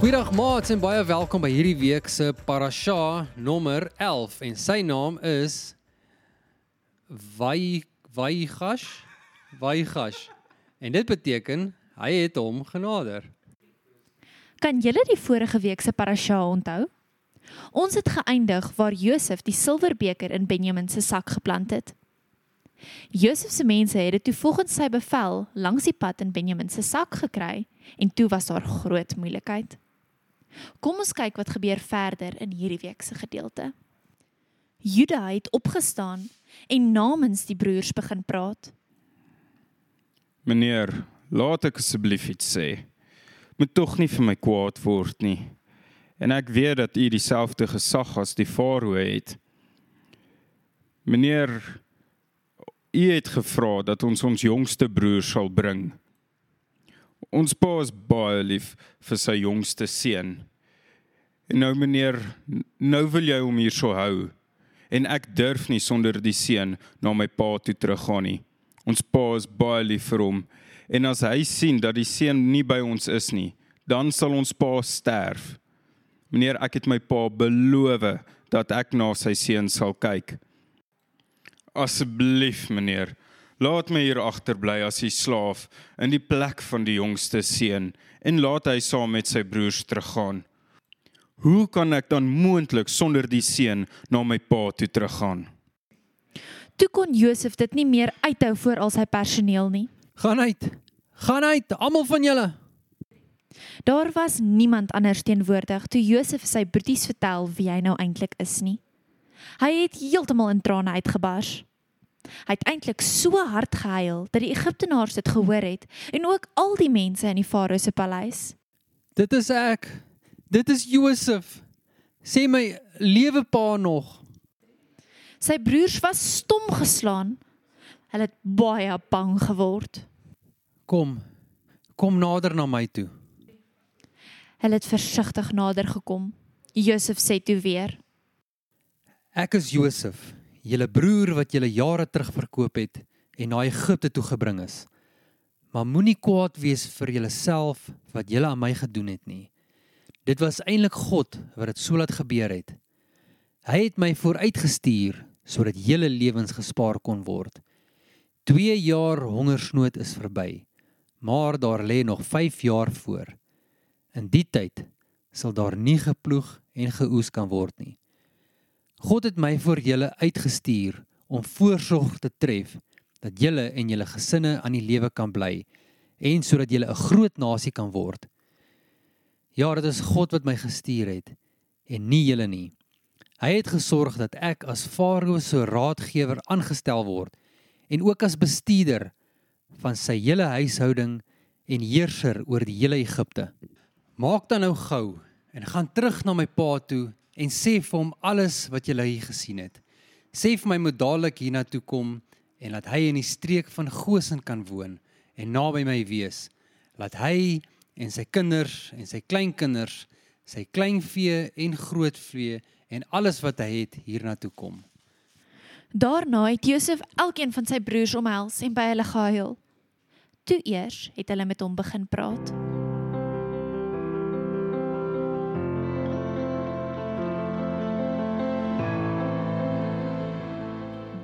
Goeiedag maats en baie welkom by hierdie week se parasha nommer 11 en sy naam is Vai Vaigash Vaigash. En dit beteken hy het hom genader. Kan julle die vorige week se parasha onthou? Ons het geëindig waar Josef die silwerbeker in Benjamin se sak geplant het. Josef se mense het dit toe volgens sy bevel langs die pad in Benjamin se sak gekry en toe was daar groot moeilikheid. Kom ons kyk wat gebeur verder in hierdie week se gedeelte. Juda het opgestaan en namens die broers begin praat. Meneer, laat ek asseblief iets sê. Moet tog nie vir my kwaad word nie. En ek weet dat u dieselfde gesag as die farao het. Meneer, u het gevra dat ons ons jongste broer sal bring. Ons pa is baie lief vir sy jongste seun. En nou meneer, nou wil jy hom hier so hou. En ek durf nie sonder die seun na my pa toe teruggaan nie. Ons pa is baie lief vir hom en as hy sien dat die seun nie by ons is nie, dan sal ons pa sterf. Meneer, ek het my pa beloof dat ek na sy seun sal kyk. Asseblief, meneer, laat my hier agterbly as u slaaf in die plek van die jongste seun en laat hy saam met sy broers teruggaan. Hoe kan ek dan moontlik sonder die seun na my pa toe teruggaan? Toe kon Josef dit nie meer uithou voor al sy personeel nie. Gaan uit. Gaan uit, almal van julle. Daar was niemand anders teenwoordig toe Josef sy broertjies vertel wie hy nou eintlik is nie. Hy het heeltemal in trane uitgebars. Hy het eintlik so hard gehuil dat die Egiptenaars dit gehoor het en ook al die mense in die farao se paleis. Dit is ek. Dit is Josef. Sê my, lewe pa nog? Sy broers was stom geslaan. Hulle het baie bang geword. Kom. Kom nader na my toe. Hulle het versigtig nader gekom. Josef sê toe weer: Ek is Josef, julle broer wat julle jare terug verkoop het en na Egipte toe gebring is. Maar moenie kwaad wees vir julleself wat julle aan my gedoen het nie. Dit was eintlik God wat dit so laat gebeur het. Hy het my vooruitgestuur sodat julle lewens gespaar kon word. 2 jaar hongersnood is verby, maar daar lê nog 5 jaar voor. In die tyd sal daar nie geploeg en geoes kan word nie. God het my vir julle uitgestuur om voorsorg te tref dat julle en julle gesinne aan die lewe kan bly en sodat julle 'n groot nasie kan word. Ja, dit is God wat my gestuur het en nie julle nie. Hy het gesorg dat ek as Farao se raadgewer aangestel word en ook as bestuurder van sy hele huishouding en heerser oor die hele Egipte. Maak dan nou gou en gaan terug na my pa toe en sê vir hom alles wat jy hier gesien het. Sê vir my moet dadelik hiernatoe kom en laat hy in die streek van Goshen kan woon en naby my wees. Laat hy en sy kinders en sy kleinkinders, sy kleinvee en grootvee en alles wat hy het hiernatoe kom. Daarna het Josef elkeen van sy broers omhels en by hulle gehuil. Toe eers het hulle met hom begin praat.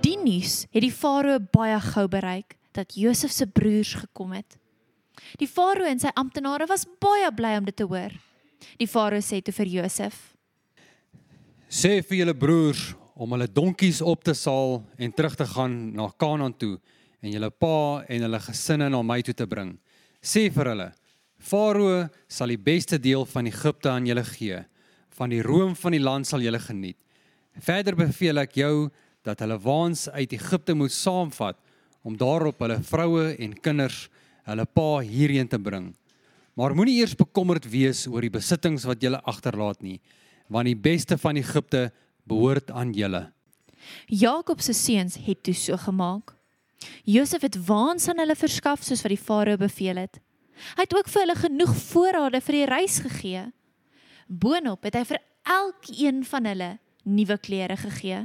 Die nuus het die farao baie gou bereik dat Josef se broers gekom het. Die farao en sy amptenare was baie bly om dit te hoor. Die farao sê toe vir Josef: Sê vir julle broers om hulle donkies op te saal en terug te gaan na Kanaan toe en julle pa en hulle gesinne na my toe te bring. Sê vir hulle: Farao sal die beste deel van Egipte aan julle gee. Van die room van die land sal julle geniet. Verder beveel ek jou dat hulle waans uit Egipte moet saamvat om daarop hulle vroue en kinders hulle pa hierheen te bring. Maar moenie eers bekommerd wees oor die besittings wat julle agterlaat nie, want die beste van Egipte behoort aan julle. Jakob se seuns het toe so gemaak. Josef het waans aan hulle verskaf soos wat die farao beveel het. Hy het ook vir hulle genoeg voorrade vir die reis gegee. Boonop het hy vir elkeen van hulle nuwe klere gegee.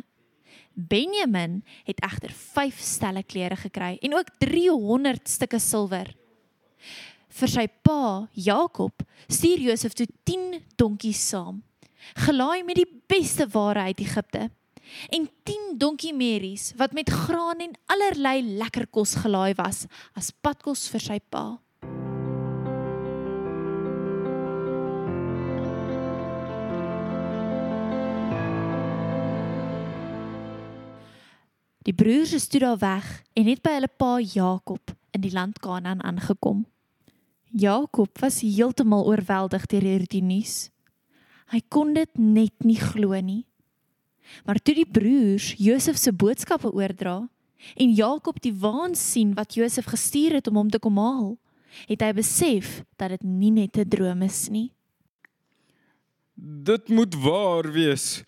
Benjamin het egter 5 stelle klere gekry en ook 300 stukke silwer. Vir sy pa, Jakob, stuur Josef toe 10 donkies saam, gelaai met die beste ware uit Egipte en 10 donkiemerries wat met graan en allerlei lekker kos gelaai was as padkos vir sy pa. Die broers is toe daar weg en het by hulle pa Jakob in die land Kanaan aangekom. Jakob was heeltemal oorweldig deur hierdie nuus. Hy kon dit net nie glo nie. Maar toe die broers Josef se boodskappe oordra en Jakob die waans sien wat Josef gestuur het om hom te kom haal, het hy besef dat dit nie net 'n droom is nie. Dit moet waar wees.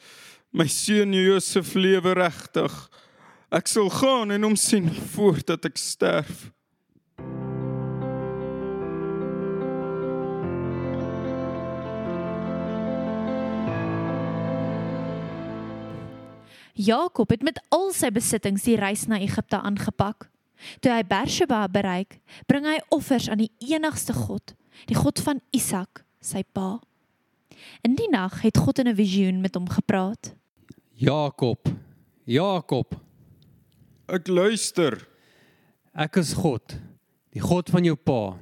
My seun Josef lewe regtig. Ek sal gaan en hom sien voordat ek sterf. Jakob het met al sy besittings die reis na Egipte aangepak. Toe hy Beersheba bereik, bring hy offers aan die enigste God, die God van Isak, sy pa. In die nag het God in 'n visioen met hom gepraat. Jakob. Jakob, Ek luister. ek is God, die God van jou pa.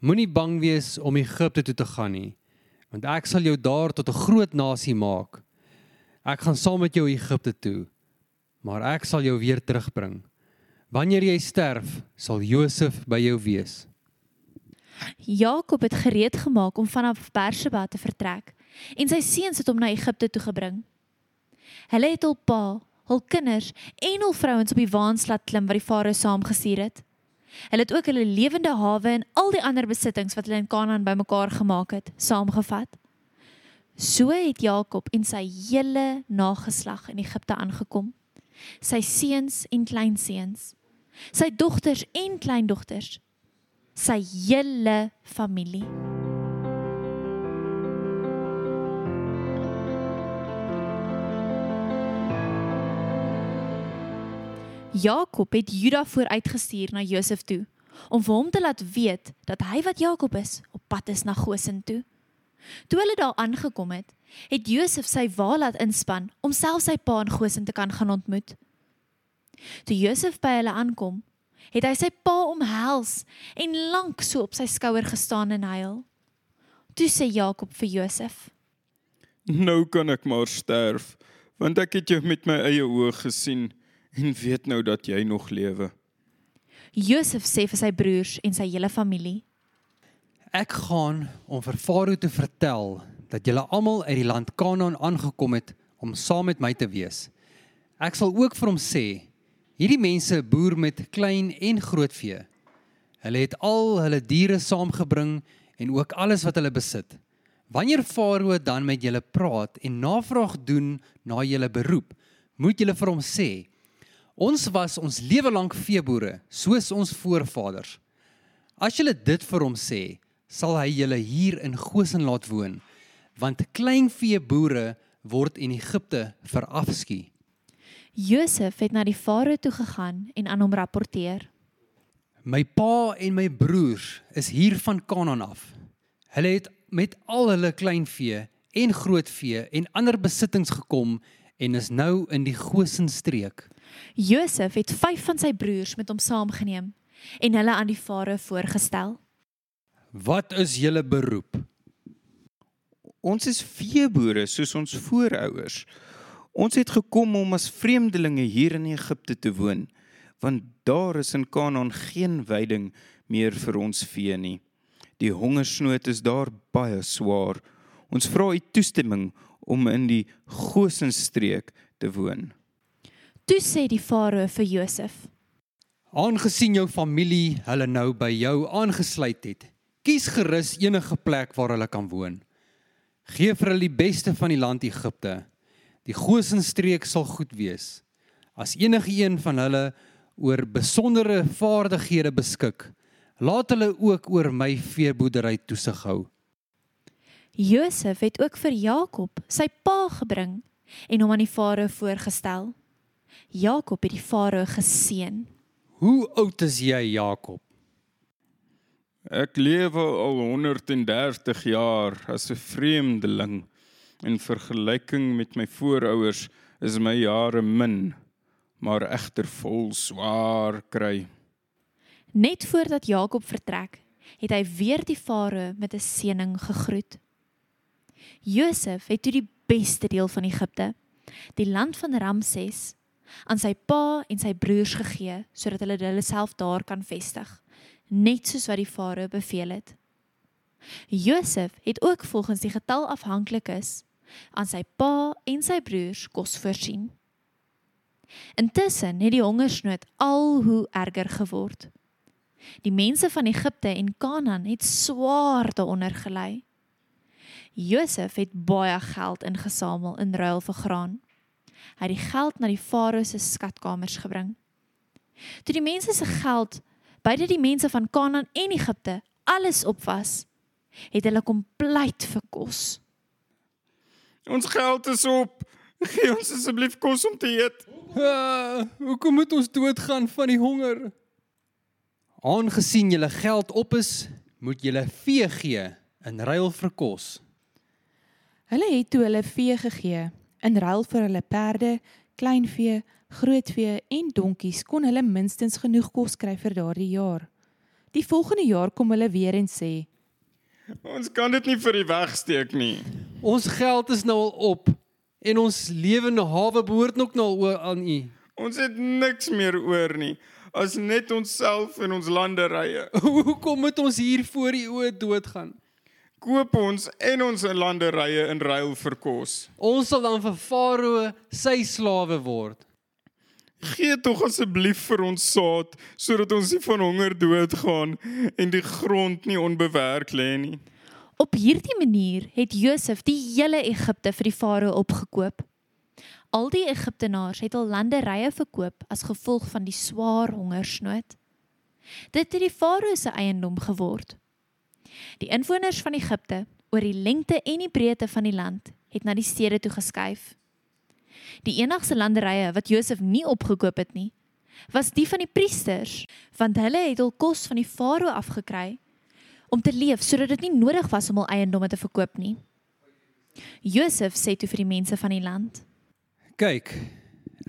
Moenie bang wees om Egipte toe te gaan nie, want ek sal jou daar tot 'n groot nasie maak. Ek gaan saam met jou Egipte toe, maar ek sal jou weer terugbring. Wanneer jy sterf, sal Josef by jou wees. Jakob het gereed gemaak om vanaf Beersheba te vertrek en sy seuns het hom na Egipte toe gebring. Hulle het hul pa, hul kinders en hul vrouens op die waans laat klim wat die farao saamgestuur het. Hulle het ook hulle lewende hawe en al die ander besittings wat hulle in Kanaan bymekaar gemaak het, saamgevat. So het Jakob en sy hele nageslag in Egipte aangekom. Sy seuns en kleinseuns, sy dogters en kleindogters, sy hele familie. Jakob het Juda vooruitgestuur na Josef toe om vir hom te laat weet dat hy wat Jakob is op pad is na Goshen toe. Toe hulle daar aangekom het, het Josef sy wa laat inspan om self sy pa in Goshen te kan gaan ontmoet. Toe Josef by hulle aankom, het hy sy pa omhels en lank so op sy skouer gestaan en huil. Toe sê Jakob vir Josef: Nou kan ek maar sterf, want ek het jou met my eie oë gesien en weet nou dat jy nog lewe. Josef sê vir sy broers en sy hele familie: Ek gaan om vir Farao te vertel dat julle almal uit die land Kanaan aangekom het om saam met my te wees. Ek sal ook vir hom sê: Hierdie mense boer met klein en groot vee. Hulle het al hulle diere saamgebring en ook alles wat hulle besit. Wanneer Farao dan met julle praat en navraag doen na julle beroep, moet julle vir hom sê: Ons was ons lewe lank veeboere, soos ons voorvaders. As julle dit vir hom sê, sal hy julle hier in Goshen laat woon, want kleinveeboere word in Egipte verafskuw. Josef het na die farao toe gegaan en aan hom rapporteer. My pa en my broers is hier van Kanaan af. Hulle het met al hulle kleinvee en grootvee en ander besittings gekom en is nou in die Goshen streek. Josef het 5 van sy broers met hom saamgeneem en hulle aan die farao voorgestel. Wat is julle beroep? Ons is veeboere soos ons voorouers. Ons het gekom om as vreemdelinge hier in Egipte te woon, want daar is in Kanaan geen veiding meer vir ons vee nie. Die hongersnood is daar baie swaar. Ons vra u toestemming om in die Goshen streek te woon. Toe sê die farao vir Josef: Aangesien jou familie hulle nou by jou aangesluit het, kies gerus enige plek waar hulle kan woon. Geef vir hulle die beste van die land Egipte. Die Goshen streek sal goed wees. As enige een van hulle oor besondere vaardighede beskik, laat hulle ook oor my veeboerdery toesig hou. Josef het ook vir Jakob sy pa gebring en hom aan die farao voorgestel. Jakob het die farao geseën. Hoe oud is jy, Jakob? Ek lewe al 130 jaar as 'n vreemdeling. In vergelyking met my voorouers is my jare min, maar egter vol swaar kry. Net voordat Jakob vertrek, het hy weer die farao met 'n seëning gegroet. Josef het toe die beste deel van Egipte, die land van Ramses, aan sy pa en sy broers gegee sodat hulle hulle self daar kan vestig, net soos wat die farao beveel het. Josef het ook volgens die getal afhanklikes aan sy pa en sy broers kos voorsien. Intussen het die hongersnood al hoe erger geword. Die mense van Egipte en Kanaan het swaar daaronder gelei. Josef het baie geld ingesamel in ruil vir graan. Hy het die geld na die farao se skatkamers gebring. Toe die mense se geld, beide die mense van Kanaan en Egipte, alles op was, het hulle kompleet verkos. Ons geld is op. Gee ons asseblief kos om te eet. Uh, hoekom moet ons doodgaan van die honger? Aangesien julle geld op is, moet julle vee gee in ruil vir kos. Hulle het toe hulle vee gegee in ruil vir hulle perde, kleinvee, grootvee en donkies kon hulle minstens genoeg kos kry vir daardie jaar. Die volgende jaar kom hulle weer en sê: Ons kan dit nie vir u wegsteek nie. Ons geld is nou al op en ons lewende hawe behoort nog nou oor aan u. Ons het niks meer oor nie as net onsself en ons landerye. Hoekom moet ons hier voor u oë doodgaan? Koop ons en ons landerye in ruil vir kos. Ons sal dan vir Farao sy slawe word. Gee tog asseblief vir ons saad sodat ons nie van honger doodgaan en die grond nie onbewerk lê nie. Op hierdie manier het Josef die hele Egipte vir die farao opgekoop. Al die Egiptenaars het hul landerye verkoop as gevolg van die swaar hongersnood. Dit het die farao se eiendom geword. Die inwoners van Egipte oor die lengte en die breedte van die land het na die stede toe geskuif. Die enigste landerye wat Josef nie opgekoop het nie, was die van die priesters, want hulle het hul kos van die farao afgekry om te leef sodat dit nie nodig was om hul eiendomme te verkoop nie. Josef sê toe vir die mense van die land: Kyk,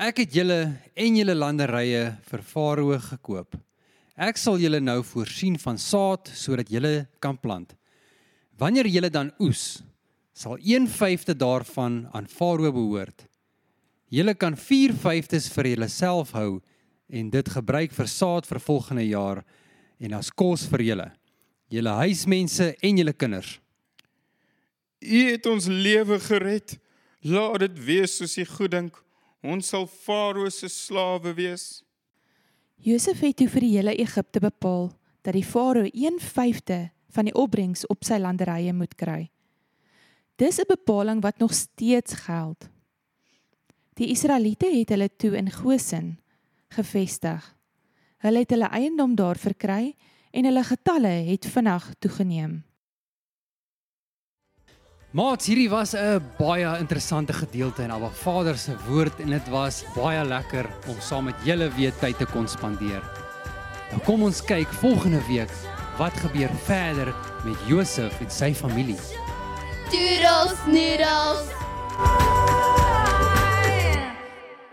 ek het julle en julle landerye vir Farao gekoop. Ek sal julle nou voorsien van saad sodat julle kan plant. Wanneer julle dan oes, sal 1/5 daarvan aan Farao behoort. Julle kan 4/5 vir julleself hou en dit gebruik vir saad vir volgende jaar en as kos vir julle, julle huismense en julle kinders. U het ons lewe gered. Laat dit wees soos u goeddink. Ons sal Farao se slawe wees. Josef het toe vir die hele Egipte bepaal dat die farao 1/5 van die opbrengs op sy landerye moet kry. Dis 'n bepaling wat nog steeds geld. Die Israeliete het hulle toe in Goshen gevestig. Hulle het hulle eiendom daar verkry en hulle getalle het vinnig toegeneem. Maats, hierdie was 'n baie interessante gedeelte in Abba Vader se woord en dit was baie lekker om saam met julle weer tyd te kon spandeer. Nou kom ons kyk volgende week wat gebeur verder met Josef en sy familie. Doodles noodles.